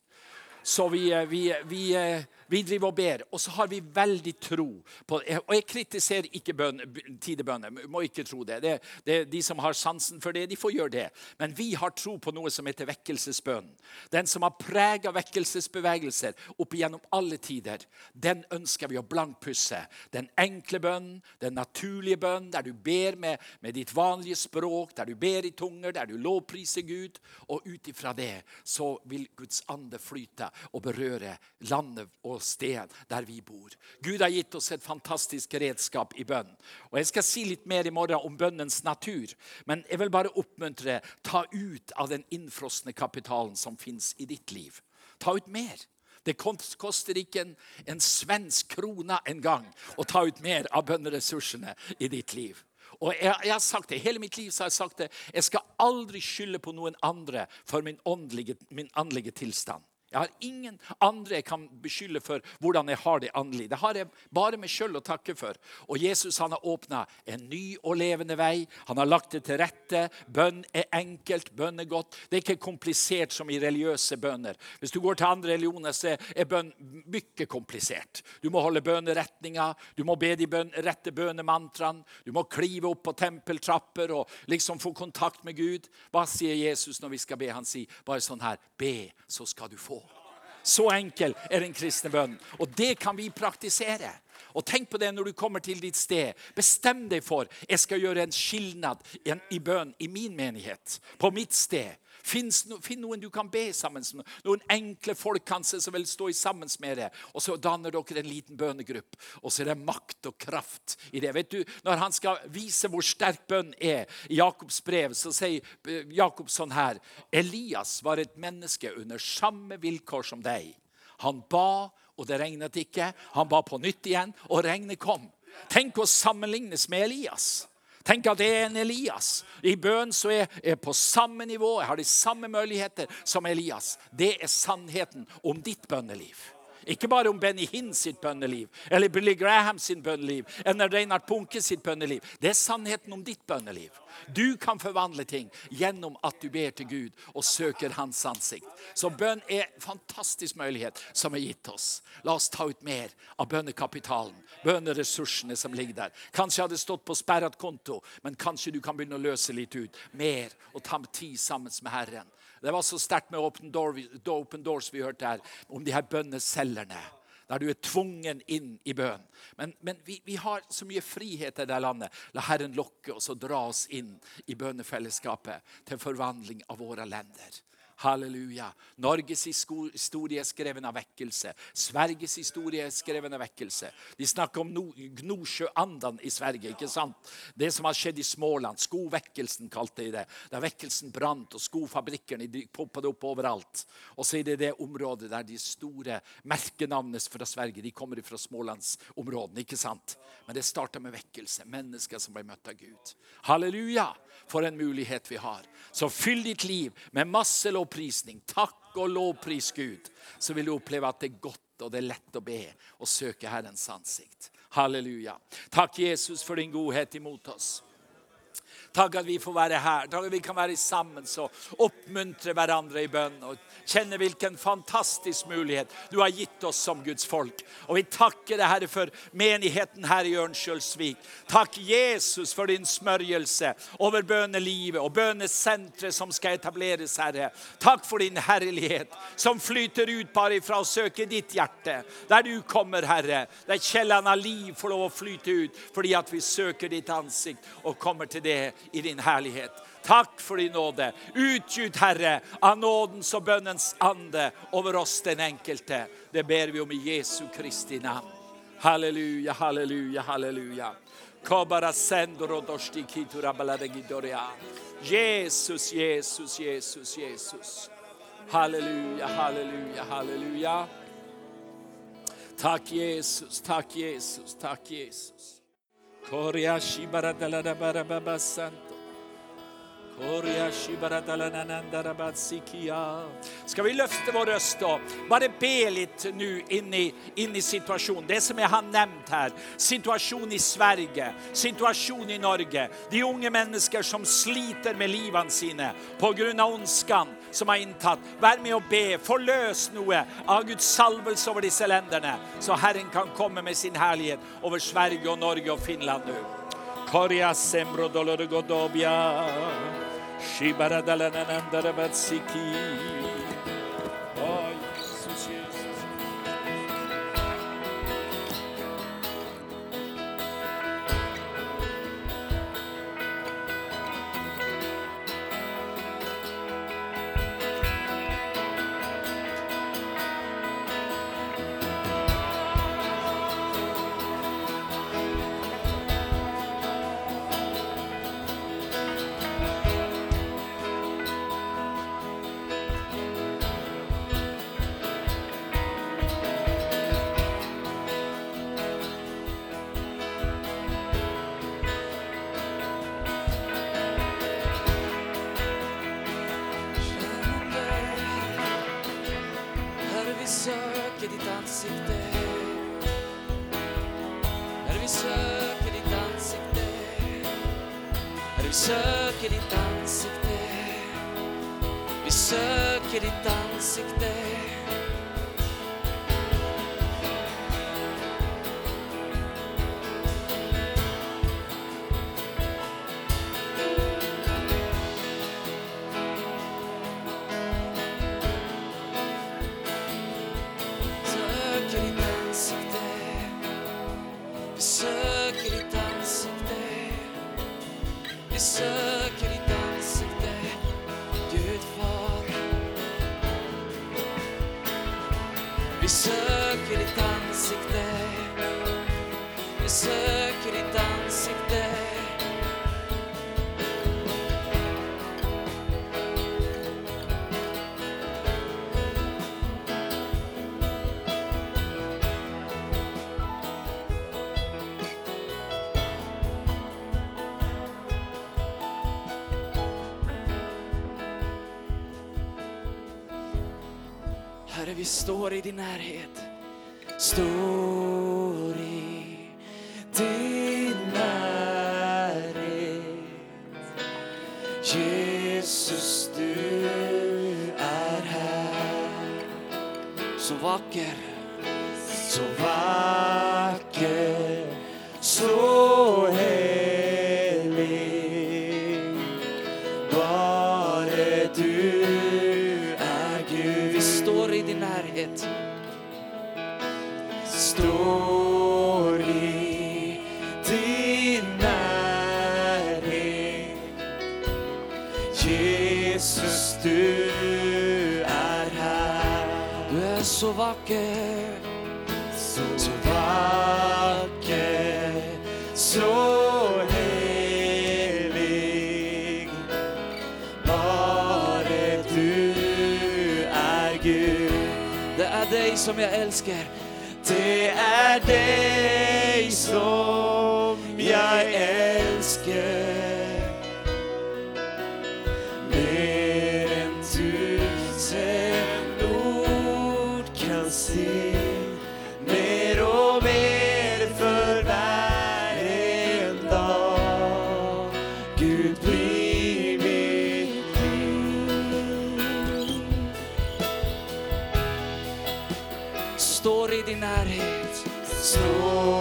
Speaker 2: Så vi, eh, vi, vi eh, vi driver og ber, og så har vi veldig tro på Og jeg kritiserer ikke bøn, tidebønner. Må ikke tro det. Det, det. De som har sansen for det, de får gjøre det. Men vi har tro på noe som heter vekkelsesbønn. Den som har prega vekkelsesbevegelser opp igjennom alle tider, den ønsker vi å blankpusse. Den enkle bønnen, den naturlige bønnen, der du ber med, med ditt vanlige språk, der du ber i tunger, der du lovpriser Gud. Og ut ifra det så vil Guds ande flyte og berøre landet og sted der vi bor. Gud har gitt oss et fantastisk redskap i bønn. Og Jeg skal si litt mer i morgen om bønnens natur, men jeg vil bare oppmuntre ta ut av den innfrosne kapitalen som fins i ditt liv. Ta ut mer. Det koster ikke en, en svensk krone engang å ta ut mer av bønneressursene i ditt liv. Og jeg, jeg, har sagt det, Hele mitt liv så har jeg sagt det. Jeg skal aldri skylde på noen andre for min åndelige, min åndelige tilstand. Jeg har ingen andre jeg kan beskylde for hvordan jeg har det åndelig. Det har jeg bare meg sjøl å takke for. Og Jesus han har åpna en ny og levende vei. Han har lagt det til rette. Bønn er enkelt, bønn er godt. Det er ikke komplisert som i religiøse bønner. Hvis du går til andre religioner, så er bønn mye komplisert. Du må holde bøneretninger, du må be de bøn, rette bønemantraene, du må klive opp på tempeltrapper og liksom få kontakt med Gud. Hva sier Jesus når vi skal be? Han sier bare sånn her Be, så skal du få. Så enkel er den kristne bønnen. Og det kan vi praktisere. Og tenk på det når du kommer til ditt sted. Bestem deg for jeg skal gjøre en skilnad i bønn i min menighet. På mitt sted. No, finn noen du kan be sammen med. Noen enkle folk kanskje som vil stå sammen med deg. Og så danner dere en liten bønnegruppe. Og så er det makt og kraft i det. Vet du, Når han skal vise hvor sterk bønn er i Jakobs brev, så sier Jakobsson Jakob sånn her Elias var et menneske under samme vilkår som deg. Han ba, og det regnet ikke. Han ba på nytt igjen, og regnet kom. Tenk å sammenlignes med Elias. Tenk at det er en Elias. I bønn så er jeg på samme nivå. Jeg har de samme muligheter som Elias. Det er sannheten om ditt bønneliv. Ikke bare om Benny Hinn sitt bønneliv, eller Billy Graham sitt bønneliv, eller Reinhard Punke sitt bønneliv. Det er sannheten om ditt bønneliv. Du kan forvandle ting gjennom at du ber til Gud og søker Hans ansikt. Så bønn er en fantastisk mulighet som er gitt oss. La oss ta ut mer av bønnekapitalen, bønneressursene som ligger der. Kanskje hadde stått på sperret konto, men kanskje du kan begynne å løse litt ut. Mer og ta tid sammen med Herren. Det var så sterkt med Open, Door, Open Doors vi hørte her, om de her bønneselgerne der du er tvungen inn i bønn. Men, men vi, vi, har så mye frihet i det landet. La Herren lokke oss og dra oss inn i bønnefellesskapet til forvandling av våre lender. Halleluja. Norges historie er skrevet av vekkelse. Sveriges historie er skrevet av vekkelse. De snakker om Gnosjøandan i Sverige. ikke sant? Det som har skjedd i Småland. Skovekkelsen kalte de det. Da vekkelsen brant, og skofabrikkene poppet opp overalt. Og så er det det området der de store merkenavnene fra Sverige de kommer fra smålandsområdene. ikke sant? Men det starta med vekkelse. Mennesker som ble møtt av Gud. Halleluja! For en mulighet vi har. Så fyll ditt liv med masse lovprisning. Takk og lovpris Gud. Så vil du oppleve at det er godt og det er lett å be og søke Herrens ansikt. Halleluja. Takk, Jesus, for din godhet imot oss. Takk at vi får være her. Takk at vi kan være sammen og oppmuntre hverandre i bønn. og Kjenne hvilken fantastisk mulighet du har gitt oss som Guds folk. Og vi takker deg, Herre, for menigheten her i Ørnskjølsvik. Takk, Jesus, for din smørjelse over bønnelivet og bønnesenteret som skal etableres, Herre. Takk for din herlighet som flyter ut bare ifra å søke ditt hjerte. Der du kommer, Herre, der kjellene av liv får lov å flyte ut fordi at vi søker ditt ansikt og kommer til det i din herlighet. Takk for din nåde. Utgyt, Herre, av nådens og bønnens ande over oss den enkelte. Det ber vi om i Jesu Kristi navn. Halleluja, halleluja, halleluja. Jesus, Jesus, Jesus, Jesus. Halleluja, halleluja, halleluja. Takk, Jesus, takk, Jesus, takk, Jesus. Skal vi løfte vår røst og bare be litt nå inn inn i situasjonen? Det som jeg har nevnt her. Situasjonen i Sverige, situasjonen i Norge. De unge mennesker som sliter med livene sine pga. ondskan som har inntatt. Vær med og be. Forløs noe av Guds salvelse over disse lenderne, så Herren kan komme med sin herlighet over Sverige og Norge og Finland nå. Koria sembro dolore eksik
Speaker 3: de Herre, vi står i din närhet. Står i din närhet. Jesus, du är här. Så vacker. scared not Så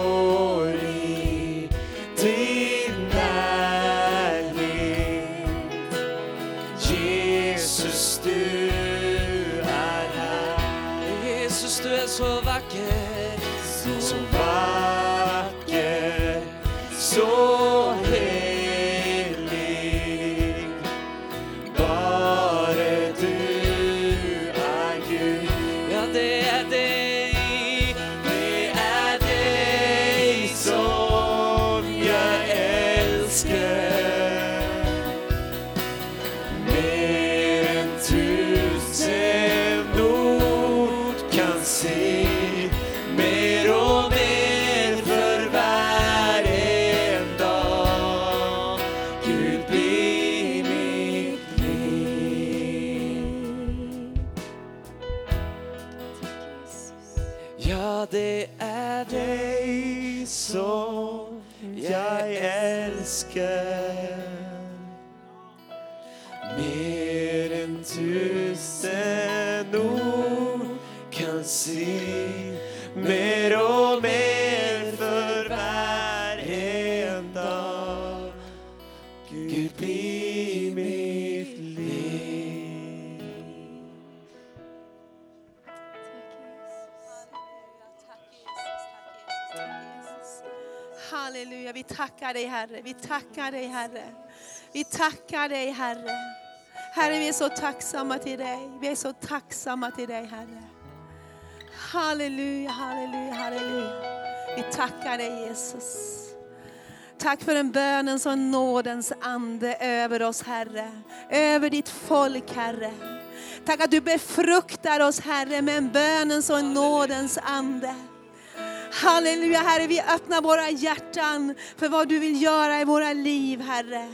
Speaker 1: Halleluja. Vi takker deg Herre. Vi takker deg Herre. Vi takker deg Herre. Herre, vi er så tacksamma til deg, Vi er så tacksamma til deg Herre. Halleluja, halleluja, halleluja. Vi takker deg Jesus. takk for den bönens og nådens ande over oss Herre. over ditt folk Herre. takk at du befruktar oss Herre med en bönens og nådens ande. Halleluja Herre, vi öppnar våra hjärtan för vad du vill göra i våra liv Herre.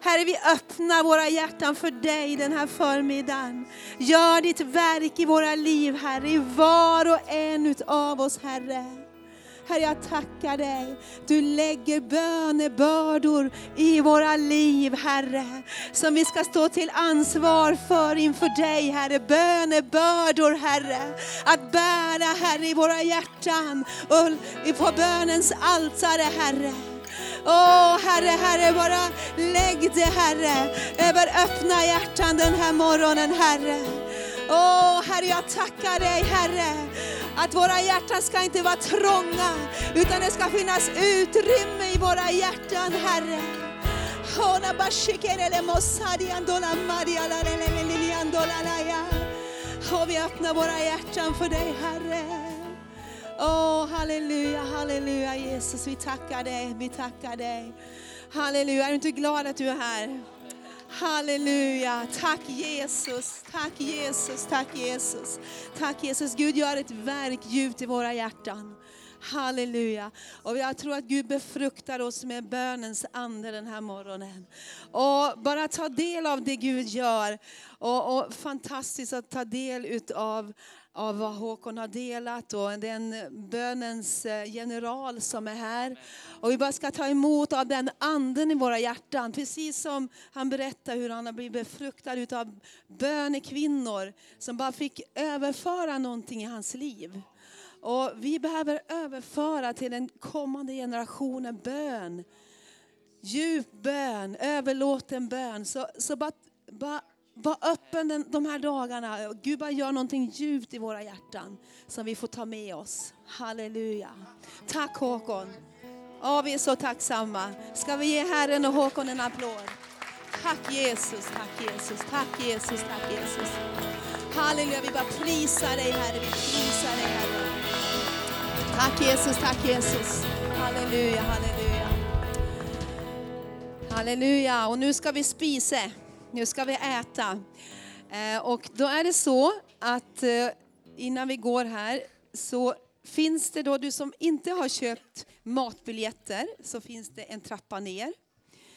Speaker 1: Herre, vi öppnar våra hjärtan för dig den här förmiddagen. Gör ditt verk i våra liv Herre, i var och en av oss Herre. Herre, jag tackar dig. Du lägger bönebördor i våra liv, Herre, som vi ska stå till ansvar för inför dig, Herre. Bönebördor, Herre, att bära, Herre, i våra hjärtan och på bönens altare, Herre. Åh, Herre, Herre, bara lägg det, Herre, över öppna hjärtan den här morgonen, Herre. Åh, Herre, jag tackar dig, Herre, att våra hjärtan ska inte vara trånga, utan det ska finnas utrymme i våra hjärtan, Herre. Och vi öppnar våra hjärtan för dig, Herre. Åh, halleluja, halleluja Jesus, vi tackar dig, vi tackar dig. Halleluja, är du inte glad att du är här? Halleluja, tack Jesus, tack Jesus, tack Jesus. Tack Jesus, Gud gör ett verk djupt i våra hjärtan. Halleluja. Och jag tror att Gud befruktar oss med bönens ande den här morgonen. Och bara ta del av det Gud gör. Och, och fantastiskt att ta del utav av vad Håkon har delat och den bönens eh, general som är här. Och vi bara ska ta emot av den anden i våra hjärtan. Precis som han berättar hur han har blivit befruktad av bönekvinnor som bara fick överföra någonting i hans liv. Och vi behöver överföra till den kommande generationen bön. Djup bön, överlåten bön. Så, så bara, bara var öppen den, de här dagarna. Gud bara gör någonting djupt i våra hjärtan som vi får ta med oss. Halleluja. Tack Håkon. Ja, vi är så tacksamma. Ska vi ge Herren och Håkon en applåd? Tack Jesus, tack Jesus, tack Jesus, tack Jesus. Halleluja, vi bara prisar dig Herre, vi prisar dig Herre. Tack Jesus, tack Jesus. Halleluja, halleluja. Halleluja, och nu ska vi spisa. Nu ska vi äta. Eh, och då är det så att eh, innan vi går här så finns det då, du som inte har köpt matbiljetter, så finns det en trappa ner.